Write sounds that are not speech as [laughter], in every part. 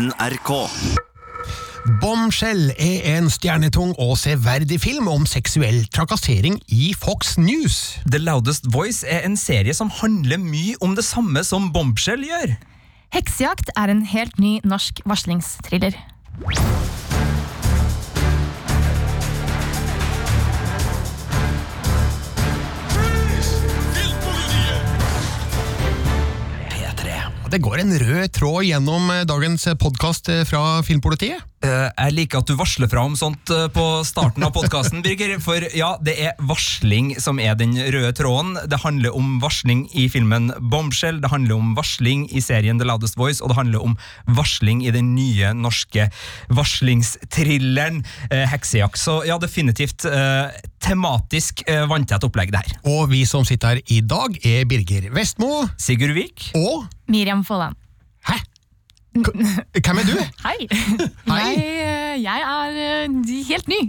NRK. Bombshell er en stjernetung og severdig film om seksuell trakassering i Fox News. The Loudest Voice er en serie som handler mye om det samme som Bombshell gjør. Heksejakt er en helt ny norsk varslingstriller. Det går en rød tråd gjennom eh, dagens podkast fra Filmpolitiet. Eh, jeg liker at du varsler fra om sånt eh, på starten av podkasten, [laughs] Birger. For ja, det er varsling som er den røde tråden. Det handler om varsling i filmen Bombshell, det handler om varsling i serien The Loudest Voice, og det handler om varsling i den nye norske varslingstrilleren eh, Heksejakt. Så ja, definitivt tematisk vanntett opplegg, det her. Og vi som sitter her i dag, er Birger Vestmo Sigurd Vik. og Miriam Folland. Hæ? Hvem er du? Hei! Hei. Jeg, eh, jeg er eh, helt ny.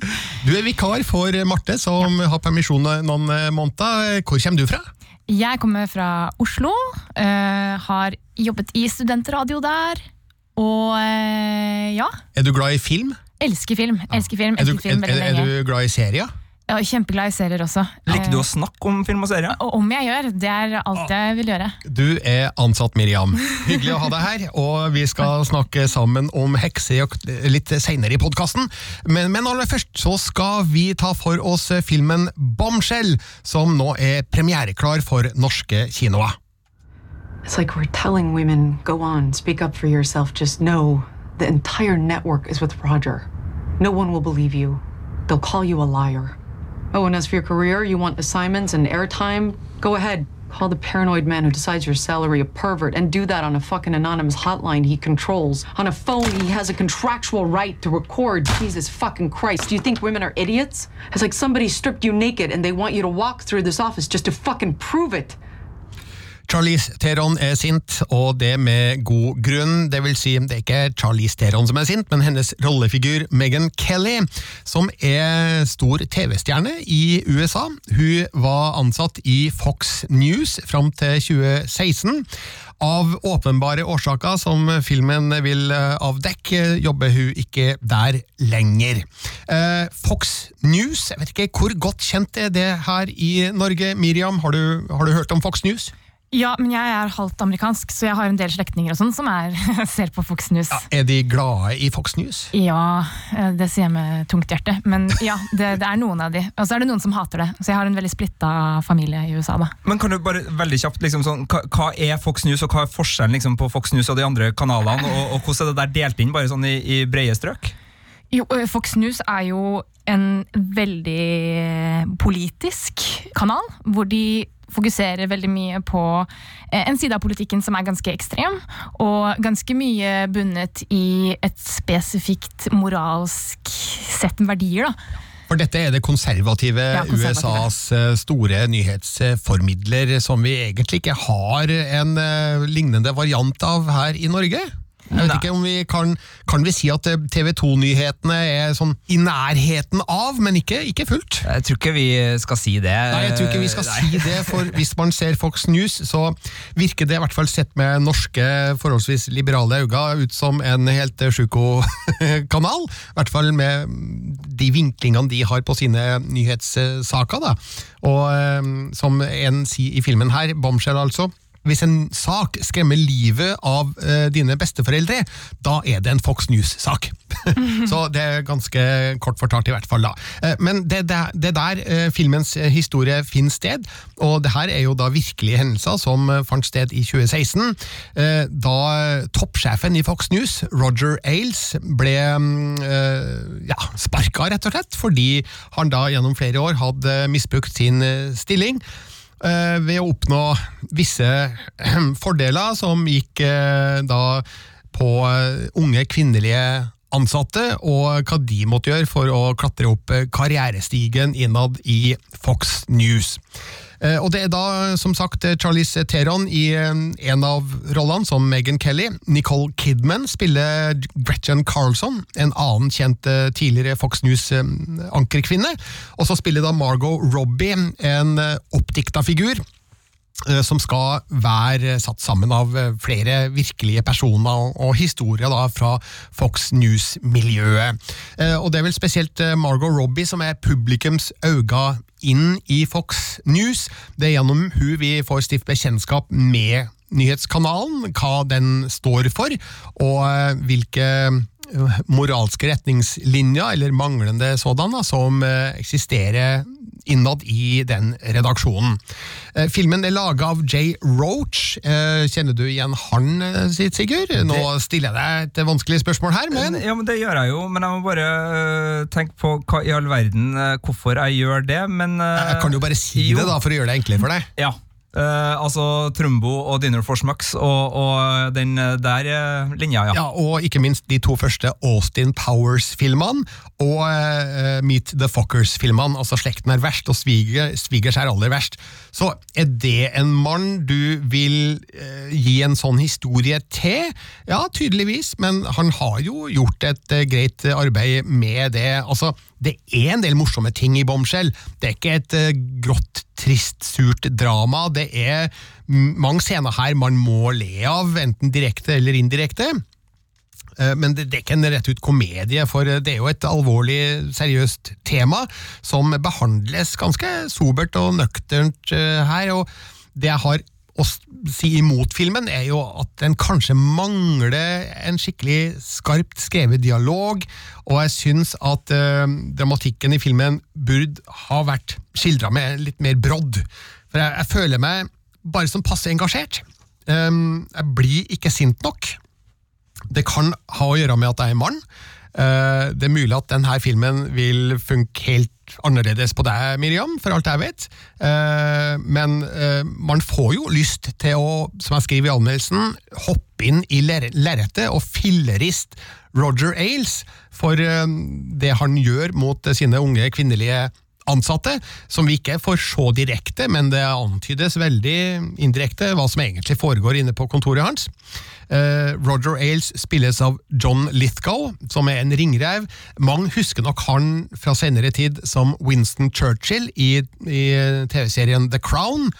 [laughs] Du er vikar for Marte, som har permisjon noen eh, måneder. Hvor kommer du fra? Jeg kommer fra Oslo, har jobbet i studentradio der, og ja, Er du glad i film? elsker film. Elsker film, Er du, elsker film er, er, er du glad i serier? Ja, kjempeglad i serier også. Liker du Eh, å snakke om film og serier? og om jeg gjør, det er alt jeg vil gjøre. Du er ansatt, Miriam. Hyggelig å ha deg her, og vi skal snakke sammen om heksejakt litt senere i podkasten. Men, men aller først så skal vi ta for oss filmen Bombshell, som nå er premiereklar for norske kinoer. It's like we're telling women, go on, speak up for yourself. Just know the entire network is with Roger. No one will believe you. They'll call you a liar. Oh, and as for your career, you want assignments and airtime? Go ahead. Call the paranoid man who decides your salary a pervert and do that on a fucking anonymous hotline he controls. On a phone, he has a contractual right to record. Jesus fucking Christ. Do you think women are idiots? It's like somebody stripped you naked and they want you to walk through this office just to fucking prove it. Charlize Theron er sint, og det med god grunn. Det vil si, det er ikke Charlize Theron som er sint, men hennes rollefigur Megan Kelly, som er stor TV-stjerne i USA. Hun var ansatt i Fox News fram til 2016. Av åpenbare årsaker som filmen vil eh, avdekke, jobber hun ikke der lenger. Eh, Fox News, jeg vet ikke hvor godt kjent er det her i Norge? Miriam, har du, har du hørt om Fox News? Ja, men jeg er halvt amerikansk, så jeg har en del slektninger og sånn som er, [laughs] ser på Fox News. Er de glade i Fox News? Ja, eh, det sier jeg med tungt hjerte. Men ja, det, det er noen av de. Og så er det noen som hater det. Så jeg har en veldig splitta familie i USA, da. Men kan du bare veldig kjapt, liksom sånn, hva, hva er Fox News, og hva er forskjellen liksom, på Fox News og de andre kanalene, og, og hvordan er det der delt inn, bare sånn i, i brede strøk? Jo, eh, Fox News er jo en veldig politisk kanal, hvor de fokuserer veldig mye på eh, en side av politikken som er ganske ekstrem, og ganske mye bundet i et spesifikt moralsk sett med verdier. da. For dette er det konservative, Ja, konservative. USAs eh, store nyhetsformidler, som vi egentlig ikke har en eh, lignende variant av her i Norge. Jeg vet Nei. ikke om vi kan, kan vi si at TV 2-nyhetene er sånn i nærheten av, men ikke, ikke fullt. Jeg tror ikke vi skal si det. Nei, jeg tror ikke vi skal si det, for hvis man ser Fox News, så virker det i hvert fall sett med norske, forholdsvis liberale øyne ut som en helt sjuko-kanal. [laughs] I hvert fall med de vinklingene de har på sine nyhetssaker. Da. Og eh, som en sier i filmen her, Bombshell altså, hvis en sak skremmer livet av eh, dine besteforeldre, da er det en Fox News-sak. [laughs] Så det er ganske kort fortalt, i hvert fall. da. Eh, men det det, er der eh, filmens eh, historie finner sted, og det her er jo da virkelige hendelser som eh, fant sted i 2016, eh, da toppsjefen i Fox News, Roger Ailes, ble mm, ja, sparka, rett og slett, fordi han da gjennom flere år hadde misbrukt sin stilling ved å oppnå visse eh, fordeler som gikk eh, da på eh, unge kvinnelige ansatte, og hva de måtte gjøre for å klatre opp eh, karrierestigen innad i Fox News. Eh, Og det er da, som sagt, Charlize Theron i eh, en av rollene som Megan Kelly. Nicole Kidman spiller Gretchen Carlson, en annen kjent eh, tidligere Fox News-ankerkvinne. Og så spiller da Margot Robbie en oppdikta figur som skal være satt sammen av eh, flere virkelige personer og, historier da fra Fox News-miljøet. Eh, Og det er vel spesielt eh, Margot Robbie som er publikums øyne inn i Fox News. Det er gjennom hun vi får stifte bekjentskap med nyhetskanalen, hva den står for, og eh, hvilke eh, moralske retningslinjer, eller manglende sådan, da, som eh, eksisterer innad i den redaksjonen. Eh, Filmen er laga av Jay Roach. Eh, Kjenner du igjen han, eh, sitt Sigurd? Nå stiller jeg deg et vanskelig spørsmål her, men Ja, men Det gjør jeg jo, men jeg må bare tenke på hva i all verden hvorfor jeg gjør det. Men jeg kan jo bare si jo. det da, for å gjøre det enklere for deg. Ja. Øh, altså Trumbo og Dinner for Schmucks og, og den øh, der uh, linja, ja. Ja, Og ikke minst de to første Austin Powers-filmene, og uh, Meet the Fockers-filmene. Altså 'Slekten er verst' og sviger, 'Svigers er aller verst'. Så er det en mann du vil eh, gi en sånn historie til? Ja, tydeligvis, men han har jo gjort et eh, greit arbeid med det. Altså, det er en del morsomme ting i Bombshell. Det er ikke et eh, grått, trist, surt drama. Det er mange scener her man må le av, enten direkte eller indirekte. Eh, Men det, det er ikke en rett ut komedie, for det er jo et alvorlig, seriøst tema som behandles ganske sobert og nøkternt eh, her. og Det jeg har å si imot filmen, er jo at den kanskje mangler en skikkelig skarpt skrevet dialog, og jeg syns at eh, dramatikken i filmen burde ha vært skildra med litt mer brodd. For jeg, jeg føler meg bare som passe engasjert. Um, jeg blir ikke sint nok. Det kan ha å gjøre med at jeg er mann. Eh, Det er mulig at denne filmen vil funke helt annerledes på deg, Miriam, for alt jeg vet. Eh, Men eh, man får jo lyst til å, som jeg skriver i anmeldelsen, hoppe inn i ler- lerretet og fillerist Roger Ailes for det han gjør mot sine unge kvinnelige ansatte, som vi ikke får så direkte, men det antydes veldig indirekte hva som egentlig foregår inne på kontoret hans. Eh, Roger Ailes spilles av John Lithgow, som er en ringrev. Mange husker nok han fra senere tid som Winston Churchill i, i TV-serien The Crown.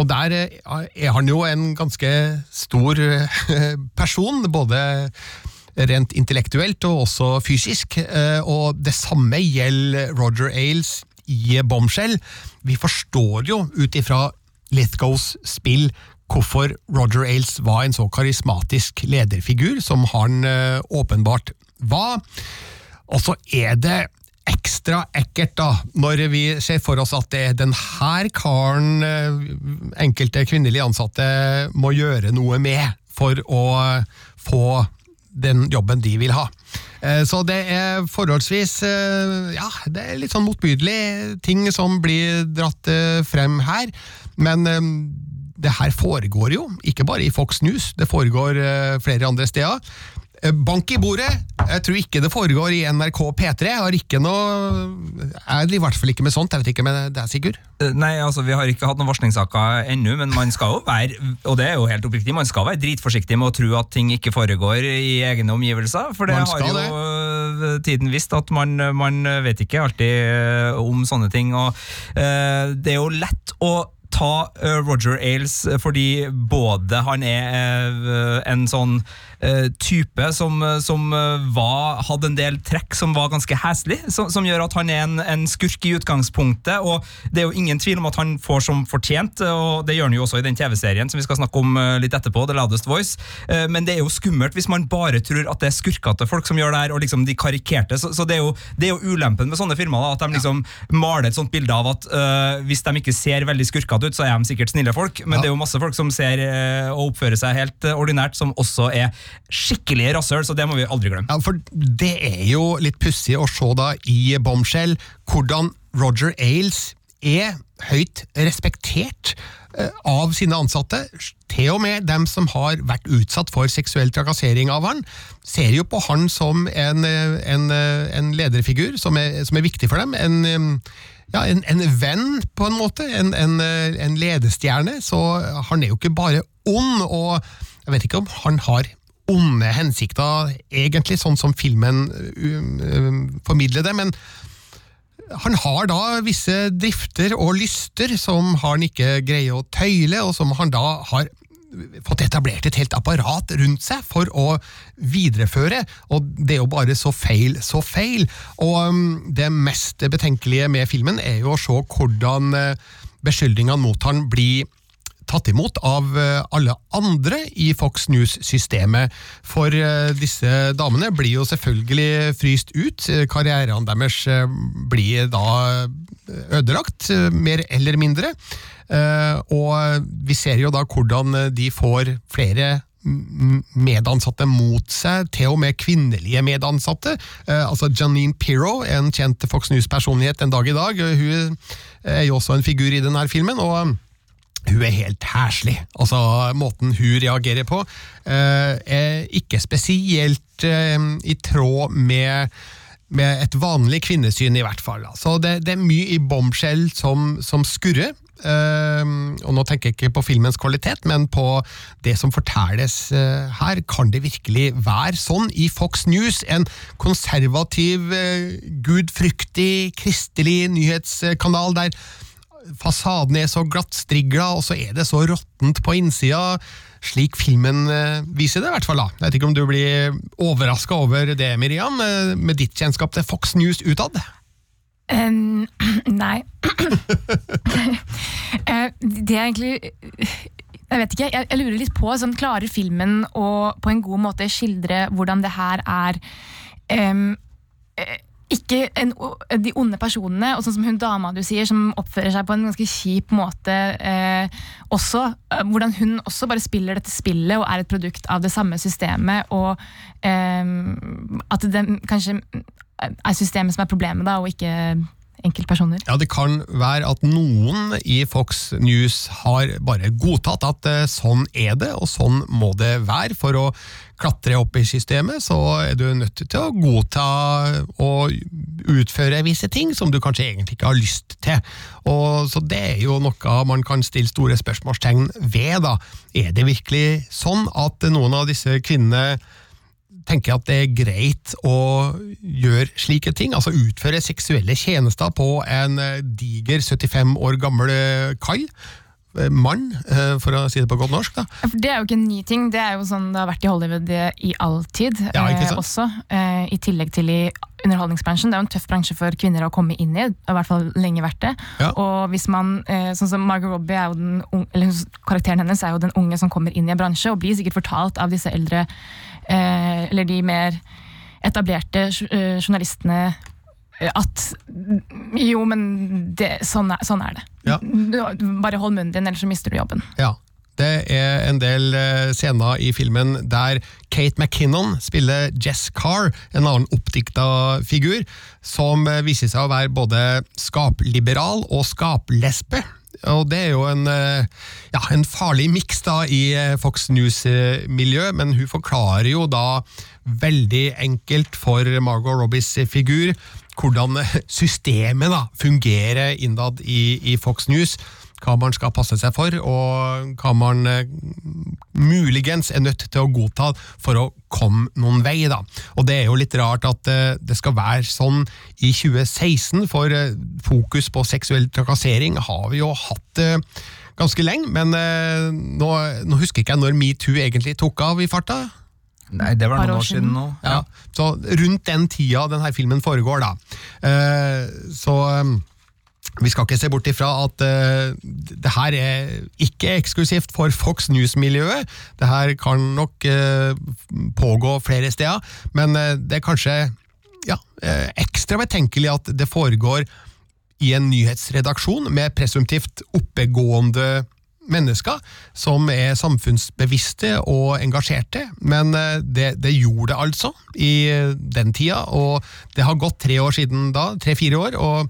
Og der eh, er han jo en ganske stor eh, person, både rent intellektuelt og også fysisk. Og det samme gjelder Roger Ailes i Bombshell. Vi forstår jo ut ifra Lithgows spill hvorfor Roger Ailes var en så karismatisk lederfigur som han eh, åpenbart var. Og så er det ekstra ekkelt da, når vi ser for oss at det er den her karen eh, enkelte kvinnelige ansatte må gjøre noe med for å få den jobben de vil ha. Eh, Så det er forholdsvis eh, Ja, det er litt sånn motbydelig ting som blir dratt eh, frem her, men eh, det her foregår jo, ikke bare i Fox News, det foregår eh, flere andre steder. Eh, Bank i bordet! Jeg tror ikke det foregår i NRK P3. Jeg har ikke noe Jeg driver i hvert fall ikke med sånt. Jeg vet ikke med deg, Sigurd? sikkert. Nei, altså Vi har ikke hatt noen varslingssaker ennå, men man skal jo være og det er jo helt oppriktig, man skal være dritforsiktig med å tro at ting ikke foregår i egne omgivelser. For det har jo det. tiden visst at man, man vet ikke alltid eh, om sånne ting. og uh, Det er jo lett å ta eh, Roger Ailes eh, fordi både han er eh, en sånn type som, eh, som eh, var, hadde en del trekk som var ganske heslig, som, som gjør at han er en, en skurk i utgangspunktet. og Det er jo ingen tvil om at han får som fortjent, og det gjør han jo også i den TV-serien som vi skal snakke om eh, litt etterpå, The Loudest Voice. Eh, Men det er jo skummelt hvis man bare tror at det er skurkete folk som gjør det her, og liksom de karikerte. Så, så det, er jo, det er jo ulempen med sånne filmer, da, at de liksom maler et sånt bilde av at uh, hvis de ikke ser veldig skurkete ut, så er de sikkert snille folk, men Ja. det er jo masse folk som ser uh, og oppfører seg helt uh, ordinært, som også er skikkelige rasshøl, så det må vi aldri glemme. Ja, for det er jo litt pussig å se da i Bombshell hvordan Roger Ailes er høyt respektert eh, av sine ansatte. Til og med dem som har vært utsatt for seksuell trakassering av han, ser jo på han som en, eh, en, eh, en lederfigur som er, som er viktig for dem. En, ja, en, en venn, på en måte. En ledestjerne. Så han er jo ikke bare ond, og jeg vet ikke om han har onde hensikter, egentlig, sånn som filmen uh, uh, formidler det, men han har da visse drifter og lyster som han ikke greier å tøyle, og som han da har fått etablert et helt apparat rundt seg for å videreføre, og det er jo bare så feil, så feil. Og um, det mest betenkelige med filmen er jo å se hvordan uh, beskyldningene mot han blir tatt imot av uh, alle andre i Fox News-systemet. For uh, disse damene blir jo selvfølgelig fryst ut. Karrierene deres blir da ødelagt, mer eller mindre. Eh, og vi ser jo da hvordan de får flere medansatte mot seg, til og med kvinnelige medansatte. Eh, altså Janine Pirro, en kjent Fox News-personlighet en dag i dag, hun er jo også en figur i denne filmen. og hun er helt heslig. Altså, måten hun reagerer på, eh, er ikke spesielt i tråd med med et vanlig kvinnesyn, i hvert fall. Så det, det er mye i bombskjell som, som skurrer. Uh, og nå tenker jeg ikke på filmens kvalitet, men på det som fortelles uh, her. Kan det virkelig være sånn i Fox News, en konservativ, uh, gudfryktig, kristelig nyhetskanal der fasaden er så glattstrigla, og så er det så råttent på innsida? Slik filmen eh, viser det, i hvert fall. da. Jeg vet ikke om du blir overraska over det, Miriam, med ditt kjennskap til Fox News utad? Um, [clears throat] nei. [clears throat] Eh, det er egentlig Jeg vet ikke, jeg lurer litt på sånn, Klarer filmen å på en god måte skildre hvordan det her er um, ikke en, de onde personene, og sånn som hun dama du sier, som oppfører seg på en ganske kjip måte eh, også. Hvordan hun også bare spiller dette spillet og er et produkt av det samme systemet. Og eh, at det kanskje er systemet som er problemet, da, og ikke enkeltpersoner? Ja, Det kan være at noen i Fox News har bare godtatt at eh, sånn er det, og sånn må det være. For å klatre opp i systemet, så er du nødt til å godta og utføre visse ting som du kanskje egentlig ikke har lyst til. Og, så det er jo noe man kan stille store spørsmålstegn ved. da. Er det virkelig sånn at noen av disse kvinnene tenker jeg at det er greit å gjøre slike ting, altså utføre seksuelle tjenester på en eh, diger 75 år gammel eh, kai. Eh, mann, for å si det på godt norsk. da. Det er jo ikke en ny ting, det er jo sånn det har vært i Hollywood i all tid. Ja, eh, også, eh, I tillegg til i underholdningsbransjen. Det er jo en tøff bransje for kvinner å komme inn i. i hvert fall lenge vært det. Ja. Og hvis man, eh, sånn som Margot Robbie er jo den, eller Karakteren hennes er jo den unge som kommer inn i en bransje, og blir sikkert fortalt av disse eldre eller de mer etablerte eh, journalistene eh, at jo, men det, sånn, er, sånn, er, det. Ja. Bare hold munnen din, ellers så mister du jobben. Ja. Det er en del scener i filmen der Kate McKinnon spiller Jess Carr, en annen oppdikta figur, som viser seg å være både skapliberal og skaplesbe. Og det er jo en, eh, ja, en farlig miks i eh, Fox News-miljø, men hun forklarer jo da veldig enkelt for Margot Robbies figur hvordan systemet da fungerer innad i, i Fox News hva man skal passe seg for, og hva man eh, muligens er nødt til å godta for å komme noen vei. Da. Og Det er jo litt rart at eh, det skal være sånn i 2016, for eh, fokus på seksuell trakassering har vi jo hatt ganske lenge, men nå, nå husker ikke jeg når metoo egentlig tok av i farta. Nei, det var noen år siden nå. Ja. Så rundt den tida denne filmen foregår, da. Så vi skal ikke se bort ifra at uh, det her er ikke eksklusivt for Fox News-miljøet. Det her kan nok uh, pågå flere steder, men uh, det er kanskje ja, ekstra betenkelig at det foregår i en nyhetsredaksjon med presumptivt oppegående mennesker som er samfunnsbevisste og engasjerte, men det, det, gjorde det altså i den tida, og det har gått tre år siden da, tre-fire år, og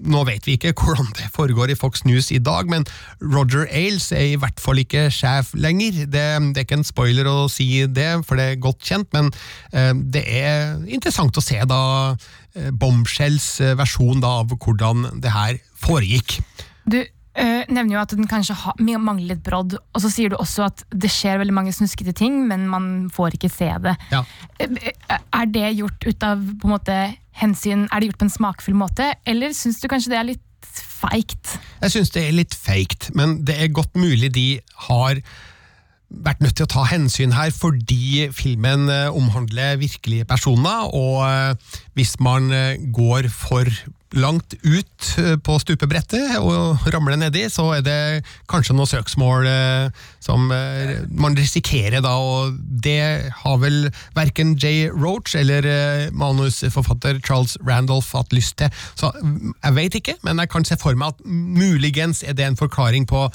nå vet vi ikke hvordan det foregår i Fox News i dag, men Roger Ailes er i hvert fall ikke sjef lenger. Det, det er ikke en spoiler å si det, for det er godt kjent, men eh, det er interessant å se da eh, Bombshells eh, versjon da, av hvordan det her foregikk. Du øh, nevner jo at den kanskje ha, mangler litt brodd, og så sier du også at det skjer veldig mange snuskete ting, men man får ikke se det. Ja. Er det gjort ut av på en måte hensyn? Er det gjort på en smakfull måte, eller syns du kanskje det er litt feigt? Jeg syns det er litt feigt, men det er godt mulig de har vært nødt til å ta hensyn her fordi filmen eh, omhandler virkelige personer, og eh, hvis man eh, går for langt ut på stupebrettet og ramler nedi, så er det kanskje noe søksmål som man risikerer da, og det har vel verken Jay Roach eller manusforfatter Charles Randolph hatt lyst til. Så mm, jeg vet ikke, men jeg kan se for meg at muligens er det en forklaring på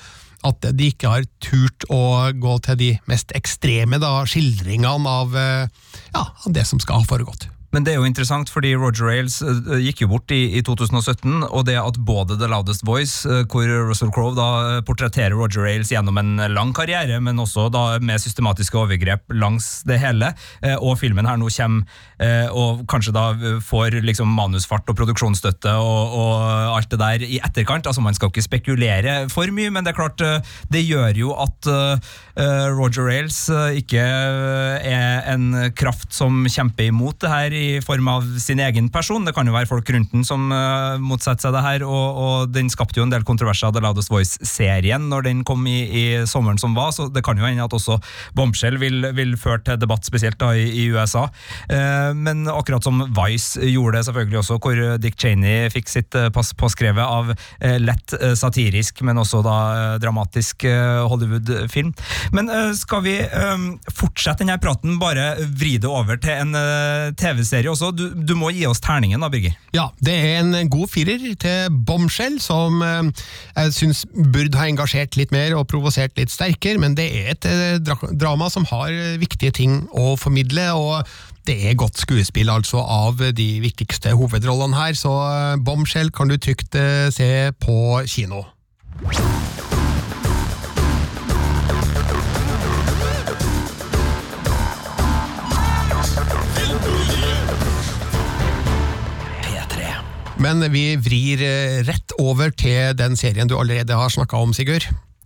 at de ikke har turt å gå til de mest ekstreme da, skildringene av, eh, ja, det som skal ha foregått. Men det er jo interessant, fordi Roger Ailes uh, gikk jo bort i, i, 2017, og det at både The Loudest Voice, uh, hvor Russell Crowe da portretterer Roger Ailes gjennom en lang karriere, men også da med systematiske overgrep langs det hele, og filmen her nå kommer og kanskje da får liksom manusfart og produksjonsstøtte og, og, alt det der i etterkant. altså Man skal ikke spekulere for mye, men det er klart det gjør jo at Roger Ailes ikke er en kraft som kjemper imot det her i i form av sin egen person. Det kan jo være folk rundt den som uh, motsetter seg det her, og, og, den skapte jo en del kontroverser av The Loudest Voice-serien når den kom i, i, sommeren som var, så det kan jo hende at også Bombshell vil, vil føre til debatt, spesielt da i, i USA. Uh, men akkurat som Vice gjorde det selvfølgelig også, hvor Dick Cheney fikk sitt uh, pass påskrevet av lett satirisk, men også da dramatisk Hollywood-film. Men skal vi fortsette denne praten, bare vri det over til en TV-serie serie også. Du, du, må gi oss terningen da, Birger. Ja, det er en god firer til Bombshell, som eh, jeg syns burde ha engasjert litt mer og provosert litt sterkere, men det er et eh, dra drama som har viktige ting å formidle. og det er godt skuespill altså av de viktigste hovedrollene her, så eh, Bombshell kan du trygt se på kino. Men vi vrir eh, rett over til den serien du allerede har snakka om, Sigurd.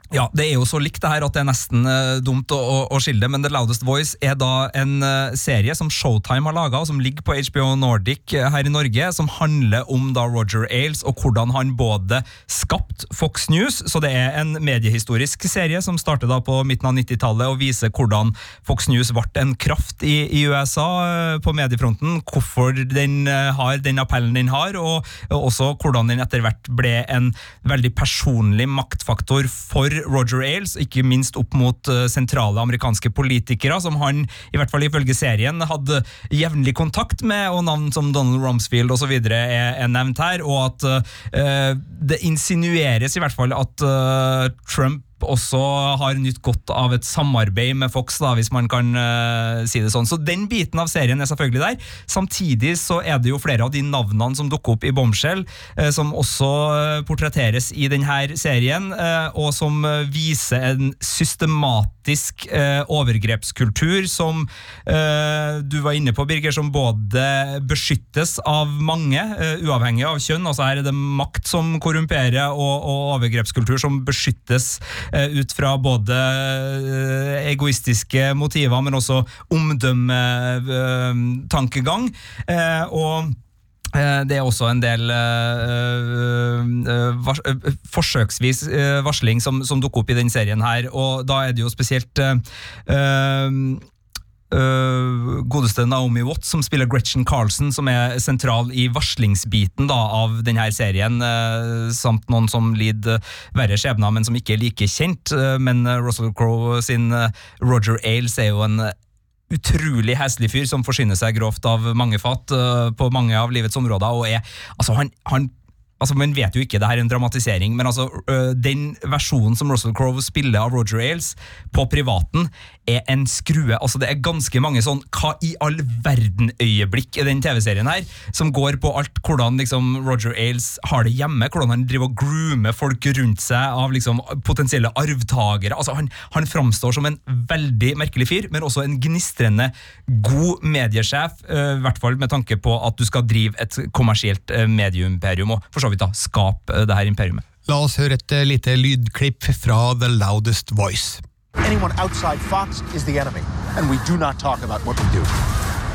Ja, Det er jo så likt det her at det er nesten uh, dumt å, å, å, skille det, men The Loudest Voice er da en uh, serie som Showtime har laga, som ligger på HBO Nordic uh, her i Norge, som handler om da Roger Ailes og hvordan han både skapt Fox News, så det er en mediehistorisk serie som starter da på midten av 90-tallet og viser hvordan Fox News ble en kraft i, i USA på mediefronten, hvorfor den har den appellen den har, og, og også hvordan den etter hvert ble en veldig personlig maktfaktor for Roger Ailes, ikke minst opp mot eh, sentrale amerikanske politikere, som han, i hvert fall ifølge serien, hadde jevnlig kontakt med, og navn som Donald Rumsfield osv. Er, er nevnt her, og at uh, det insinueres i hvert fall at uh, Trump også har nytt godt av et samarbeid med Fox, da, hvis man kan uh, si det sånn. Så den biten av serien er selvfølgelig der. Samtidig så er det jo flere av de navnene som dukker opp i Bombshell, uh, som også uh, portretteres i denne serien, og som viser en systematisk overgrepskultur som du var inne på, Birger, som både beskyttes av mange, uavhengig av kjønn. altså Her er det makt som korrumperer, og, og overgrepskultur som beskyttes Eh, ut fra både eh, egoistiske motiver, men også omdømmetankegang. Eh, og det er også en del vars forsøksvis varsling som, som, dukker opp i denne serien her, og da er det jo spesielt uh, godeste Naomi Watts, som spiller Gretchen Carlsen, som er sentral i varslingsbiten da, av denne serien, uh, samt noen som lider verre skjebner, men som ikke er like kjent. Uh, men Russell Crowe sin Roger Ailes er jo en utrolig heslig fyr som forsyner seg grovt av mange fat på mange av livets områder. og er, altså han, han altså Man vet jo ikke, det her er en dramatisering, men altså den versjonen som Russell Crowe spiller av Roger Ailes på privaten, er en skrue. Altså Det er ganske mange sånn hva i all verden-øyeblikk i den TV-serien her, som går på alt hvordan liksom Roger Ailes har det hjemme, hvordan han driver og groomer folk rundt seg av liksom potensielle arvtakere. Altså han, han framstår som en veldig merkelig fyr, men også en gnistrende god mediesjef, i hvert fall med tanke på at du skal drive et kommersielt medieimperium, og for så vidt da skape uh, det her imperiumet. La oss høre et lite lydklipp fra The Loudest Voice. Anyone outside Fox is the enemy, and we do not talk about what we do.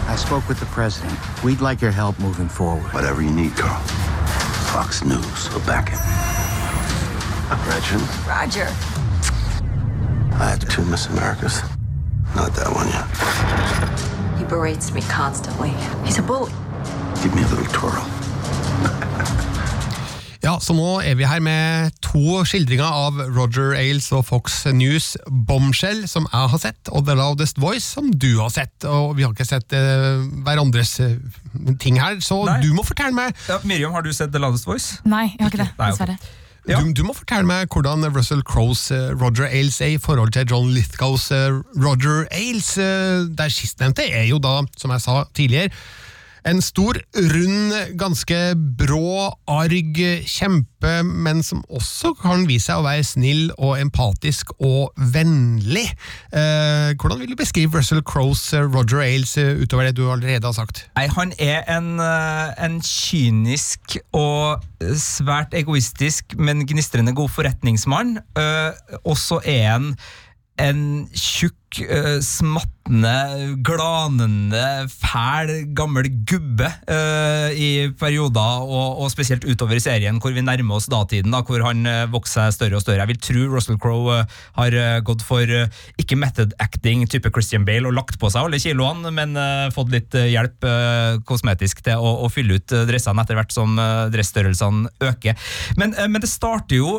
I spoke with the president. We'd like your help moving forward. Whatever you need, Carl. Fox News will back it. Gretchen, Roger. I have two Miss Americas. Not that one yet. He berates me constantly. He's a bully. Give me a little twirl. Ja, så nå er vi her med to skildringer av Roger Ailes og Fox News Bombshell, som jeg har sett, og The Loudest Voice, som du har sett. Og vi har ikke sett eh, hverandres eh, ting her, så Nei. du må fortelle meg Ja, Miriam, har du sett The Loudest Voice? Nei, jeg har ikke det. Nei. Dessverre. Ja. Du, du må fortelle meg hvordan Russell Crowes eh, Roger Ailes er i forhold til John Lithgows eh, Roger Ailes. eh, Der sistnevnte er jo da, som jeg sa tidligere, en stor, rund, ganske brå, arg kjempe, men som også kan vise seg å være snill og empatisk og vennlig. Eh, hvordan vil du beskrive Russell Crowes eh, Roger Ailes eh, utover det du allerede har sagt? Nei, Han er en, eh, en kynisk og svært egoistisk, men gnistrende god forretningsmann. Eh, Og er han en tjukk, uh, smattende, glanende, fæl, gammel gubbe uh, i perioder, og, og spesielt utover i serien hvor vi nærmer oss datiden, da, hvor han uh, vokser seg større og større. Jeg vil tro Russell Crowe har gått for ikke method acting type Christian Bale og lagt på seg alle kiloene, men fått litt hjelp kosmetisk til å, å fylle ut dressene etter hvert som dressstørrelsene øker. Men, men det starter jo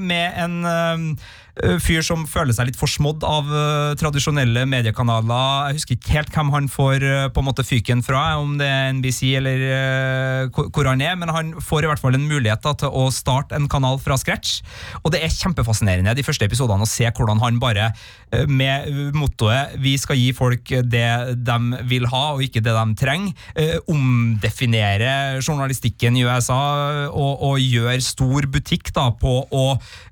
med en fyr som føler seg litt forsmådd av eh, tradisjonelle mediekanaler. Jeg husker ikke helt hvem han får eh, på en måte fyken fra, om det er NBC eller eh, hvor han er, men han får i hvert fall en mulighet da, til å starte en kanal fra scratch. Og det er kjempefascinerende de første episodene å se hvordan han bare eh, med mottoet 'vi skal gi folk det de vil ha, og ikke det de trenger', eh, omdefinere journalistikken i USA og, og gjøre stor butikk da, på å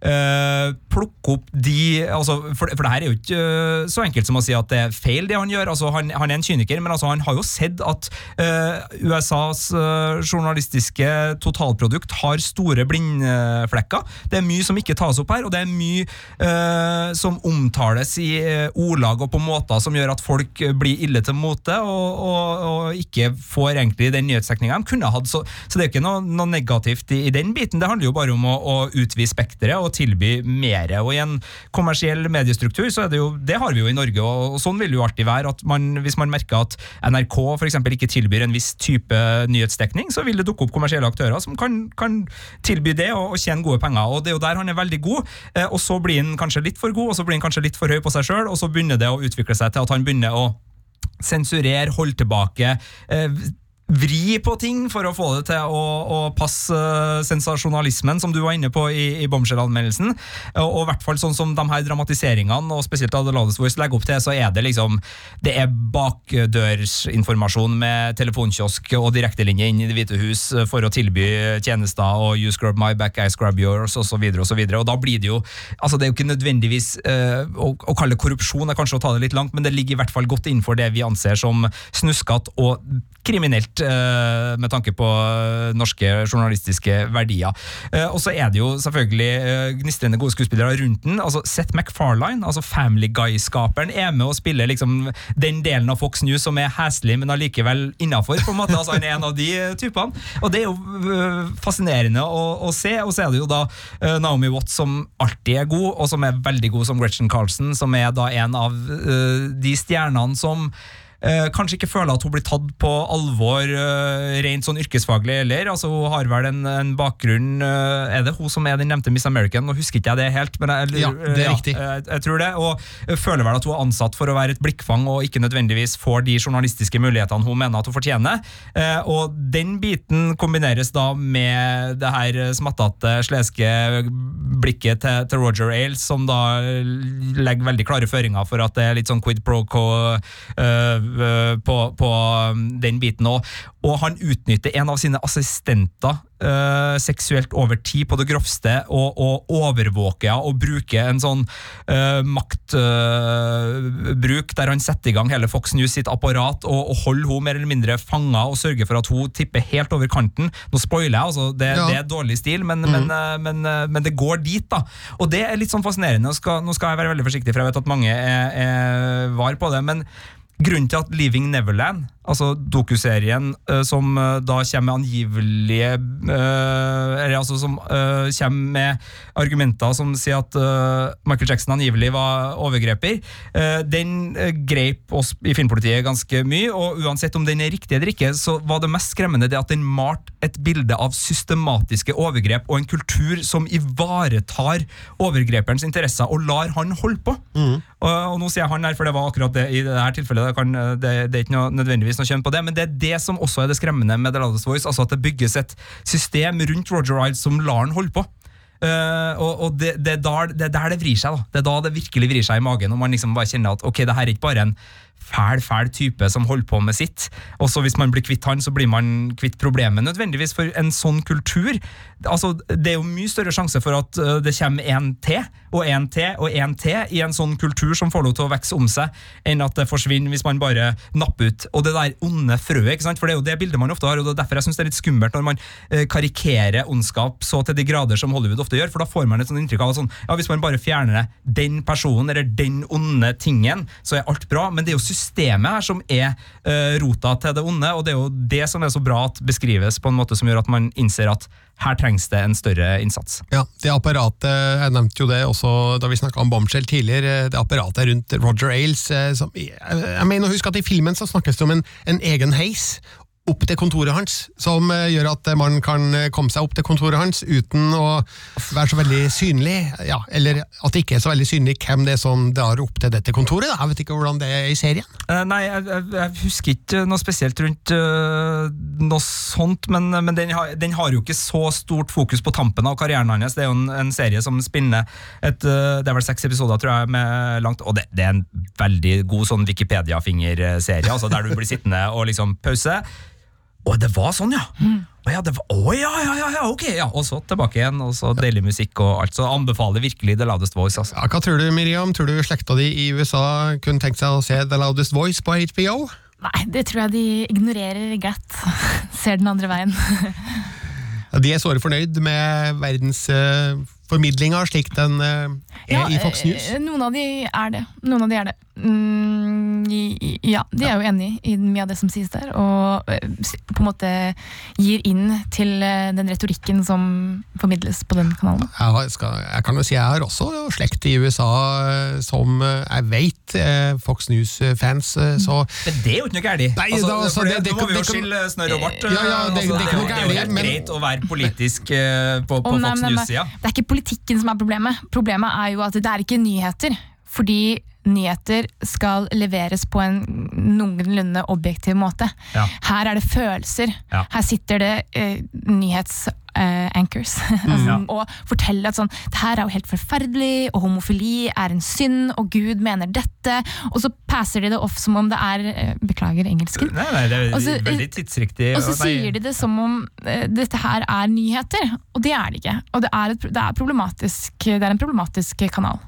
eh, plukke opp de altså, for, for det her er jo ikke øh, så enkelt som å si at det er feil, det han gjør. Altså, han, han er en kyniker, men altså, han har jo sett at uh, USAs uh, journalistiske totalprodukt har store blindflekker. Det er mye som ikke tas opp her, og det er mye uh, som omtales i øh, ordlag og på måter som gjør at folk blir ille til mote og, og, og ikke får egentlig den nyhetsdekninga de kunne hatt. Så, så det er jo ikke noe, noe negativt i, i den biten. Det handler jo bare om å, å utvide spekteret og tilby mer. Og i en kommersiell mediestruktur, så er det jo, det har vi jo i Norge, og, sånn vil det jo alltid være. at man, Hvis man merker at NRK for eksempel, ikke tilbyr en viss type nyhetsdekning, så vil det dukke opp kommersielle aktører som kan, kan tilby det og, og tjene gode penger. og Det er jo der han er veldig god, eh, og så blir han kanskje litt for god, og så blir han kanskje litt for høy på seg sjøl, og så begynner det å utvikle seg til at han begynner å sensurere, holde tilbake, eh, vri på ting for å få det til å, å passe sensasjonalismen, som du var inne på i, i Bombshell-anmeldelsen. Og, i hvert fall sånn som de her dramatiseringene, og spesielt av The Loudest Voice, legger opp til, så er det liksom Det er bakdørsinformasjon med telefonkiosk og direktelinje inn i Det hvite hus for å tilby tjenester og You scrub my back, I scrub yours, osv. Og, så videre, og da blir det jo Altså, det er jo ikke nødvendigvis eh, å, å kalle det korrupsjon, er kanskje å ta det litt langt, men det ligger i hvert fall godt innenfor det vi anser som snuskete og kriminelt eh, med tanke på eh, norske journalistiske verdier. Eh, og så er det jo selvfølgelig gnistrende gode skuespillere rundt den. altså Seth MacFarlane, altså Family Guy-skaperen, er med og spiller liksom den delen av Fox News som er heslig, men allikevel innafor. Altså, han er en av de typene. Og det er jo fascinerende å, å se. Og så er det jo da Naomi Watts som alltid er god, og som er veldig god som Gretchen Carlsen, som er da en av de stjernene som eh, kanskje ikke føler at hun blir tatt på alvor eh, rent sånn yrkesfaglig heller. Altså, hun har vel en, en bakgrunn eh, Er det hun som er den nevnte Miss American? Nå husker ikke jeg det helt, men jeg, Ja, det er riktig. Jeg, jeg tror det, og føler vel at hun er ansatt for å være et blikkfang og ikke nødvendigvis får de journalistiske mulighetene hun mener at hun fortjener. Eh, og den biten kombineres da med det her smattete, sleske blikket til, til Roger Ailes, som da legger veldig klare føringer for at det er litt sånn quid pro quo eh, eh, på, på um, den biten òg. Og han utnytter en av sine assistenter øh, seksuelt over tid på det grovste, og, og overvåker ja, og bruker en sånn øh, maktbruk der han setter i gang hele Fox News sitt apparat og, og holder hun mer eller mindre fanga og sørger for at hun tipper helt over kanten. Nå spoiler jeg, altså, det, Ja. det er dårlig stil, men, men, eh, men, eh, men det går dit, da. Og det er litt sånn fascinerende. Nå skal, nå skal jeg være veldig forsiktig, for jeg vet at mange er, er var på det. men Grunnen til at Leaving Neverland altså dokuserien uh, som uh, da kommer med angivelige uh, Eller altså som kommer med argumenter som sier at Michael Jackson angivelig var overgreper, den greip oss i filmpolitiet ganske mye, og uansett om den er riktig eller ikke, så var det mest skremmende det at den malte et bilde av systematiske overgrep og en kultur som ivaretar overgreperens interesser og lar han holde på. Og, og nå sier jeg han her, for det var akkurat det i det her tilfellet. Det, kan, det, det er ikke noe, nødvendigvis noe kjønn på det, men det er det som også er det skremmende med The Loudest Voice, altså at det bygges et system rundt Roger Iles som lar han holde på. Uh, og og det, det, er da, det er der det vrir seg. da Det er da det virkelig vrir seg i magen. Og man liksom bare kjenner at ok, det her er ikke bare en fæl, fæl type som holder på med sitt. Og så hvis man blir kvitt han, så blir man kvitt problemet nødvendigvis. For en sånn kultur altså Det er jo mye større sjanse for at eh, det kommer en til, og en til, og en til i en sånn kultur som får lov til å vokse om seg, enn at det forsvinner hvis man bare napper ut. Og det der onde frøet, ikke sant? for det er jo det bildet man ofte har, og det er derfor jeg synes det er litt skummelt når man eh, karikerer ondskap så til de grader som Hollywood ofte gjør, for da får man et sånt inntrykk av at sånn, ja, hvis man bare fjerner den personen eller den onde tingen, så er alt bra. Men det er jo systemet her som er uh, rota til det onde, og det er jo det som er så bra at beskrives på en måte som gjør at man innser at her trengs det en større innsats. Ja, det apparatet, jeg nevnte jo det også da vi snakka om Bombshell tidligere, det apparatet rundt Roger Ailes eh, som, jeg, jeg mener å huske at i filmen så snakkes det om en, en egen heis opp til kontoret hans, som eh, gjør at man kan eh, komme seg opp til kontoret hans uten å være så veldig synlig, ja, eller at det ikke er så veldig synlig hvem det er som drar opp til dette kontoret. Da. Jeg vet ikke hvordan det er i serien. Uh, nei, jeg, jeg, jeg husker ikke noe spesielt rundt uh, noe sånt, men, men den, har, den har jo ikke så stort fokus på tampen av karrieren hans. Det er jo en, en serie som spinner et uh, Det er vel seks episoder, tror jeg, med langt, og det, det er en veldig god sånn Wikipedia-fingerserie, altså der du blir sittende og liksom pause. Å, det var sånn, ja! Å, ja, det var, å ja, ja, ja, ja, ok, ja. Og så tilbake igjen, og så deilig musikk og alt. Så anbefaler virkelig The Loudest Voice. altså. Ja, hva tror du, Miriam? Tror du slekta di i USA kunne tenkt seg å se The Loudest Voice på HBO? Nei, det tror jeg de ignorerer glatt. [laughs] Ser den andre veien. Ja, De er såre fornøyd med verdens uh, formidlinga slik den uh, er i Fox News. eh, Noen av de er det. Noen av de er det. Mm, ja, de er jo enig i mye av det som sies der, og eh, på en måte gir inn til eh, den retorikken som formidles på den kanalen. Jeg, skal, jeg kan jo si jeg har også slekt i USA eh, som jeg vet er Fox News-fans, eh, så Men det er jo ikke noe galt! Nei, altså, altså, det, det- det nå må vi jo skille snørr og bart. Ja, ja, det- altså, det er er jo helt men- greit å være politisk på, på nei, Fox. News-sida. Det er ikke politikken som er problemet. Problemet er jo at det er ikke nyheter. Fordi nyheter skal leveres på en noenlunde objektiv måte. Ja. Her er det følelser. Ja. Her sitter det eh, nyhetsanchors [laughs] Ja. og forteller at sånn Det her er jo helt forferdelig, og homofili er en synd, og Gud mener dette. Og så passer de det off som om det er eh, Beklager engelsken. Nei, nei, det er Og så- veldig tidsriktig. Og så sier de det som om uh, dette her er nyheter, og det er det ikke. Og det er, et, det er, problematisk, det er en problematisk kanal.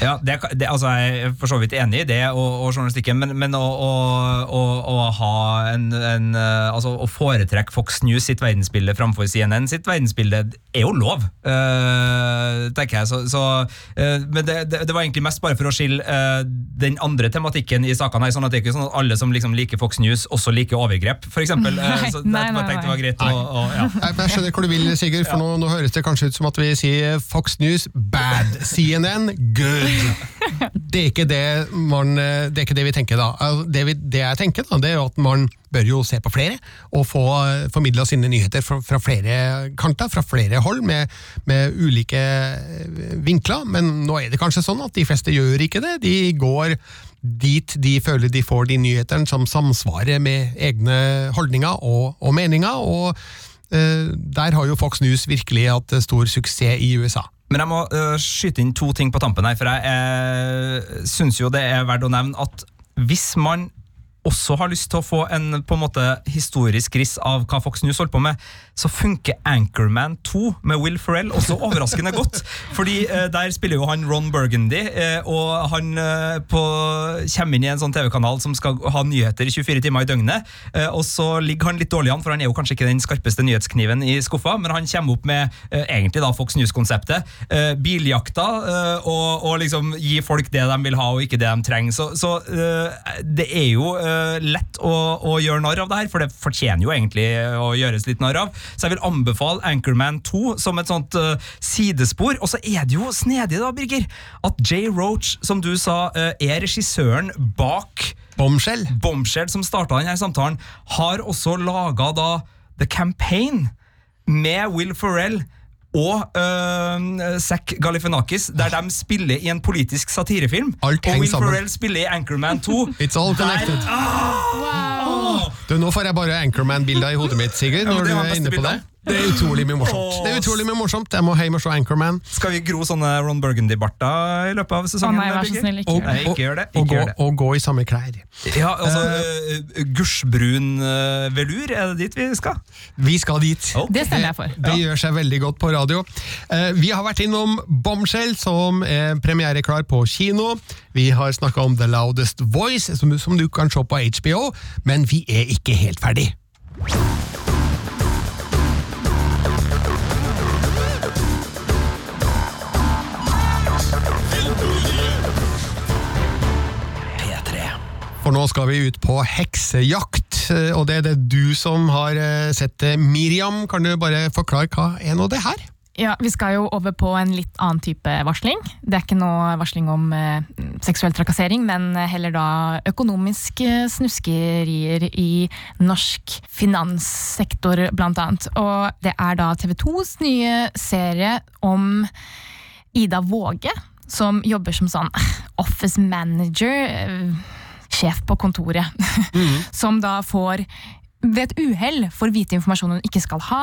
Ja, det, det, altså Jeg er for så vidt enig i det og, og journalistikken, men, men å, å, å, å ha en, en Altså å foretrekke Fox News sitt verdensbilde framfor CNN sitt verdensbilde er jo lov, uh, tenker jeg. Så, så, uh, men det, det, det var egentlig mest bare for å skille uh, den andre tematikken i sakene her, sånn at det er ikke sånn at alle som liksom liker Fox News, også liker overgrep, for eksempel. Eh, Nei, så nei, jeg bare nei, tenkte det var nei. greit å, å ja. Jeg, jeg skjønner hvor du vil, Sigurd, for nå, nå høres det kanskje ut som at vi sier Fox News bad, CNN good. Det er ikke det, man, det, er ikke det vi tenker da. Altså, Det, vi, det jeg tenker, da, det er jo at man bør jo se på flere, og få formidla sine nyheter fra, fra flere kanter, fra flere hold, med, med ulike eh, vinkler. Men nå er det kanskje sånn at de fleste gjør ikke det. De går dit de føler de får de nyhetene som samsvarer med egne holdninger og, og meninger. og uh, der har jo Fox News virkelig hatt eh, stor suksess i USA. Men jeg må uh, skyte inn to ting på tampen her, for jeg uh, syns jo det er verdt å nevne at hvis man også har lyst til å få en på en måte historisk riss av hva Fox News holdt på med, så funker Anchorman 2 med Will Ferrell også overraskende [laughs] godt. Fordi eh, der spiller jo han Ron Burgundy, eh, og han eh, på, kommer inn i en sånn TV-kanal som skal ha nyheter i 24 timer i døgnet, eh, og så ligger han litt dårlig an, for han er jo kanskje ikke den skarpeste nyhetskniven i skuffa, men han kommer opp med eh, egentlig da Fox News-konseptet. Eh, biljakta, eh, og, og liksom gi folk det de vil ha, og ikke det de trenger. Så, så det er jo lett å, å gjøre narr av det her, for det fortjener jo egentlig å gjøres litt narr av. Så jeg vil anbefale Anchorman 2 som et sånt uh, sidespor. Og så er det jo snedig, da, Birger, at Jay Roach, som du sa, uh, er regissøren bak Bombshell. Bombshell, som starta denne samtalen, har også laga da The Campaign med Will Ferrell og uh, Zack Galifianakis, der de spiller i en politisk satirefilm. Alt og Will. Ferrell spiller i Anchorman 2. [laughs] It's all connected. Du, nå får jeg bare Anchorman-bilder i hodet mitt, Sigurd, når ja, du er inne på det. Det er utrolig mye morsomt. Det er utrolig mye morsomt. Jeg må hjem og se Anchorman. Skal vi gro sånne Ron Burgundy-barter i løpet av Å sesongen? nei, vær så snill, ikke Og, gjør det. Nei, ikke gjør det, og, ikke gå, gjør det. og gå i samme klær. Ja, altså, uh, Gursbrun uh, velur, er det dit vi skal? Vi skal dit. Okay. Det stemmer jeg for. Det gjør seg veldig godt på radio. Uh, Vi har vært innom Bombshell, som er premiereklar på kino. Vi har snakka om The Loudest Voice, som, som du kan se på HBO, men vi er ikke helt ferdig. For nå skal vi ut på heksejakt, eh, og det er det du som har eh, sett det. Miriam, kan du bare forklare hva er nå det her? Ja, Vi skal jo over på en litt annen type varsling. Det er ikke noe varsling om eh, seksuell trakassering, men heller da økonomiske snuskerier i norsk finanssektor, blant annet. Og det er da TV 2s nye serie om Ida Våge, som jobber som sånn [laughs] office manager, eh, sjef på kontoret, [laughs] som da får ved et uhell får vite informasjon hun ikke skal ha,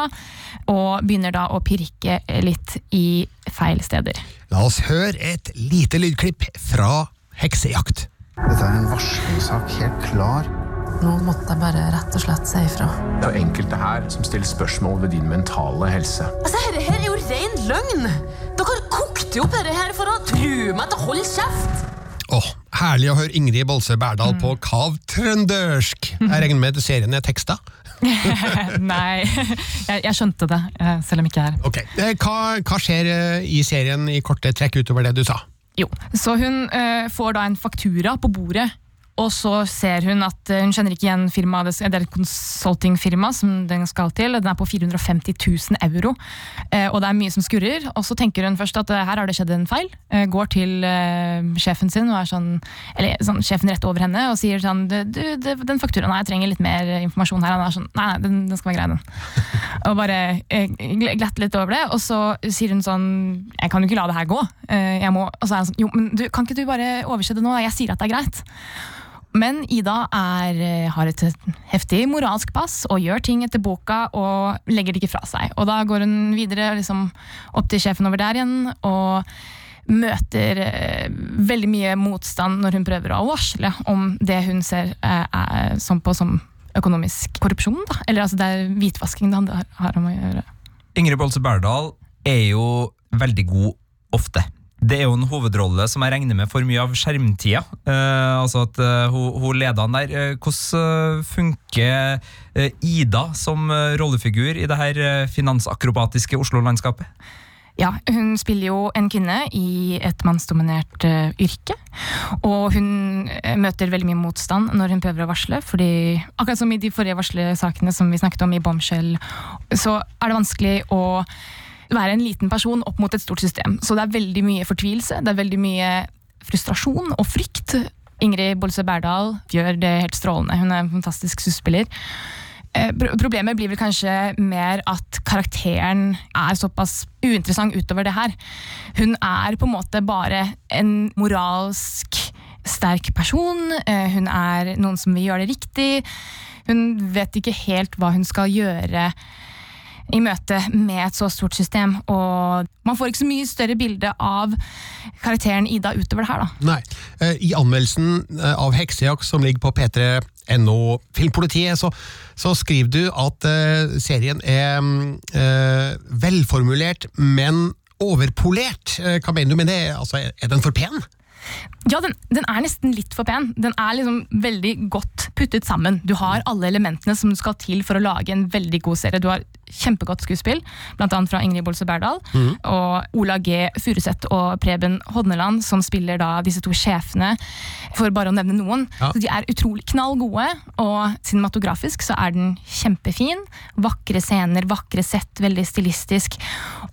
og begynner da å pirke litt i feil steder. La oss høre et lite lydklipp fra heksejakt. Dette er en varslingssak, helt klar. Nå måtte jeg bare rett og slett si ifra. Det er enkelte her som stiller spørsmål ved din mentale helse. Altså, Dette her er jo ren løgn! Dere kokte jo opp dette her for å true meg til å holde kjeft! Åh, Herlig å høre Ingrid Bolse Berdal på kav trøndersk. Jeg regner med at serien er teksta? [laughs] Nei, jeg, jeg skjønte det, eh, selv om ikke jeg er. Ok, Eh, Hva, hva skjer eh, i serien i korte trekk utover det du sa? Jo, så hun eh, får da en faktura på bordet, og så ser hun at eh, hun kjenner ikke igjen firmaet, det er et consultingfirma som den skal til, den er på 450 000 euro, eh, og det er mye som skurrer, og så tenker hun først at eh, her har det skjedd en feil, går til sjefen sin, og er sånn, eller sånn, sjefen rett over henne, og sier sånn, du, den fakturaen her, jeg trenger litt mer informasjon her, han er sånn, nei, nei, den, den skal være grei den. [laughs] Og bare glatter litt over det, og så sier hun sånn, jeg kan jo ikke la det her gå, jeg må, og så er han sånn, jo, men du, kan ikke du bare overse det nå, jeg sier at det er greit. Men Ida er, eh, har et heftig moralsk pass og gjør ting etter boka og legger det ikke fra seg. Og da går hun videre liksom, opp til sjefen over der igjen og møter eh, veldig mye motstand når hun prøver å varsle om det hun ser eh, som på som økonomisk korrupsjon. Da. Eller altså, det er hvitvasking det handler- har om å gjøre. Ingrid Bolse Berdal er jo veldig god ofte. Det er jo en hovedrolle som jeg regner med for mye av skjermtida. Eh, altså at eh, hun, hun leder han der. Eh, hvordan eh, funker eh, Ida som rollefigur i det her finansakrobatiske Oslo-landskapet? Ja, hun spiller jo en kvinne i et mannsdominert uh, yrke. Og hun møter veldig mye motstand når hun prøver å varsle. fordi akkurat som i de forrige varslesakene som vi snakket om i Bombshell, så er det vanskelig å være en liten person opp mot et stort system. Så det er veldig mye fortvilelse, det er veldig mye frustrasjon og frykt. Ingrid Bolse Berdal gjør det helt strålende. Hun er en fantastisk skuespiller. Eh, Problemet blir vel kanskje mer at karakteren er såpass uinteressant utover det her. Hun er på en måte bare en moralsk sterk person. Eh, Hun er noen som vil gjøre det riktig. Hun vet ikke helt hva hun skal gjøre i møte med et så stort system. Og man får ikke så mye større bilde av karakteren Ida utover det her, da. Nei. Eh, I anmeldelsen eh, av Heksejakt som ligger på p3.no Filmpolitiet, så, så skriver du at eh, serien er mm, velformulert, men overpolert. Hva mener du med det? Altså, er den for pen? Ja, den, den er nesten litt for pen. Den er liksom veldig godt puttet sammen. Du har alle elementene som skal til for å lage en veldig god serie. Du har kjempegodt skuespill, annet fra Ingrid Bolse Berdal. Og Ola G. Furuseth og Preben Hodneland, som spiller da disse to sjefene, for bare å nevne noen. Ja. Så de er utrolig knall gode, og cinematografisk så er den kjempefin. Vakre scener, vakre sett, veldig stilistisk.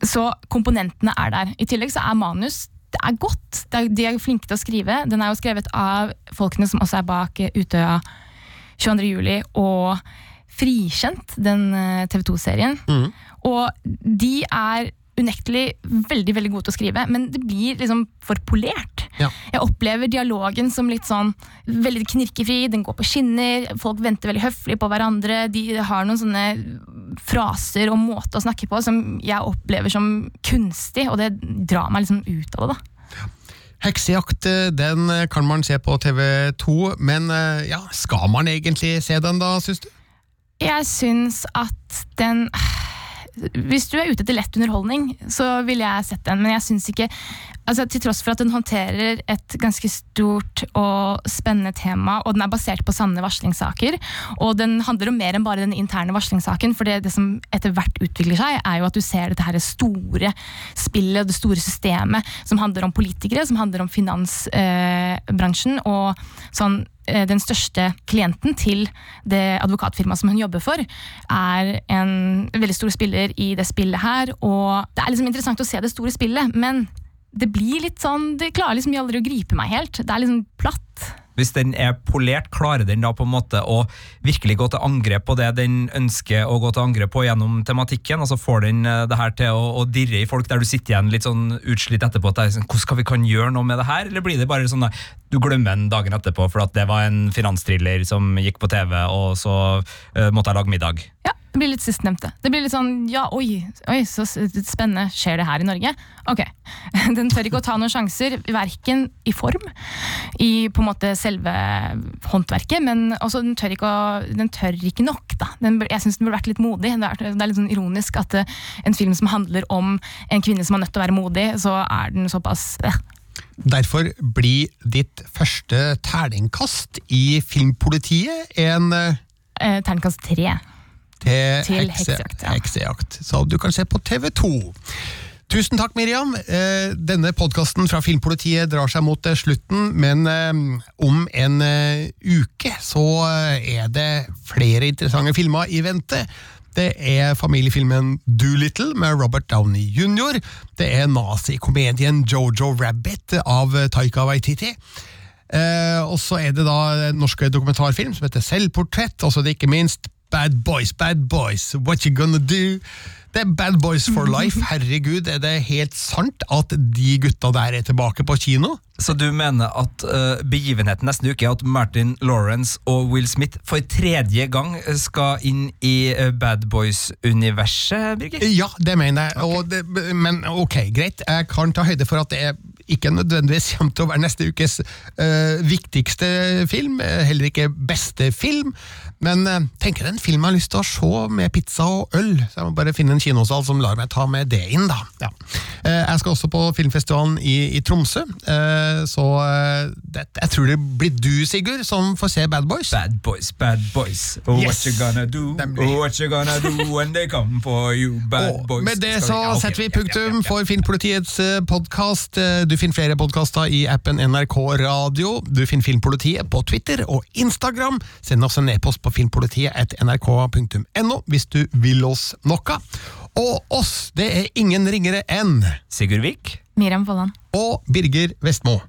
Så komponentene er der. I tillegg så er manus det er godt. Det er, de er flinke til å skrive. Den er jo skrevet av folkene som også er bak eh, Utøya 22. juli og Frikjent, den eh, TV 2-serien. Og de er unektelig veldig veldig gode til å skrive, men det blir liksom for polert. Ja. Jeg opplever dialogen som litt sånn veldig knirkefri, den går på skinner, folk venter veldig høflig på hverandre, de har noen sånne fraser og måte å snakke på som jeg opplever som kunstig, og det drar meg liksom ut av det. da. Heksejakt eh, den eh, kan man se på TV2, men eh, ja, skal man egentlig se den da, syns du? Jeg syns at den Hvis du er ute etter lett underholdning, så ville jeg sett den, men jeg syns ikke altså Til tross for at den håndterer et ganske stort og spennende tema, og den er basert på sanne varslingssaker, og den handler om mer enn bare den interne varslingssaken, for det, det som etter hvert utvikler seg, er jo at du ser dette her store spillet, det store systemet, som handler om politikere, som handler om finansbransjen, eh, og sånn den største klienten til det advokatfirmaet som hun jobber for, er en veldig stor spiller i det spillet her. Og det er liksom interessant å se det store spillet, men det blir litt sånn Det klarer liksom aldri å gripe meg helt. Det er liksom platt. Hvis den er polert, klarer den da på en måte å virkelig gå til angrep på det den ønsker å gå til angrep på gjennom tematikken? Altså Får den eh, det her til å, å dirre i folk der du sitter igjen litt sånn utslitt etterpå? at det er sånn, Hvordan skal vi kan gjøre noe med det her? Eller blir det bare sånn at du glemmer den dagen etterpå for at det var en finansthriller som gikk på TV, og så uh, måtte jeg lage middag? Ja, det blir litt sistnevnte. Det blir litt sånn ja, oi, oi, så spennende. Skjer det her i Norge? Ok. [laughs] Den tør ikke å ta noen sjanser, verken i form, i på en måte selve håndverket, men også den tør ikke, å, den tør ikke nok, da. Den, jeg syns den burde vært litt modig. Det er, det er litt sånn ironisk at eh, en film som handler om en kvinne som er nødt til å være modig, så er den såpass eh, Derfor blir ditt første terningkast i Filmpolitiet en eh, eh, terningkast tre. Til, Til hekse, heksejakt, ja. heksejakt. Så du kan se på TV2. Tusen takk, Miriam. Eh, Denne podkasten fra Filmpolitiet drar seg mot eh, slutten, men eh, om en uke så er det flere interessante filmer i vente. Det er familiefilmen Doolittle med Robert Downey jr. Det er nazikomedien Jojo Rabbit av Taika Waititi. Og så er det da en norsk dokumentarfilm som heter Selvportrett, og så er det ikke minst Bad Boys, Bad Boys, What You Gonna Do? Det er Bad Boys for life. Herregud, er det helt sant at de gutta der er tilbake på kino? Så du mener at uh, begivenheten neste uke er at Martin Lawrence og Will Smith for tredje gang skal inn i eh, Bad Boys-universet, Birger? Ja, det mener jeg. Og det, men ok, greit. Jeg kan ta høyde for at det er ikke nødvendigvis kommer til å være neste ukes uh, viktigste film, eh, heller ikke beste film, men uh, tenker er en film jeg har lyst til å se med pizza og øl, så jeg må bare finne en kinosal som lar meg ta med det inn, da. Ja. Uh, jeg skal også på filmfestivalen i, i Tromsø, så det, jeg tror det blir du, Sigurd, som får se Bad Boys. Bad Boys, Bad Boys. Oh, Yes. What you gonna do? Oh, what you gonna do when they come for you? Bad oh, Boys. med det så setter vi punktum for Filmpolitiets podkast. Du finner flere podkaster i appen NRK Radio. Du finner Filmpolitiet på Twitter og Instagram. Send oss en e-post på filmpolitiet.nrk.no hvis du vil oss noe. Og oss, det er ingen ringere enn Sigurd Vik? Miriam Folland. og Birger Vestmo.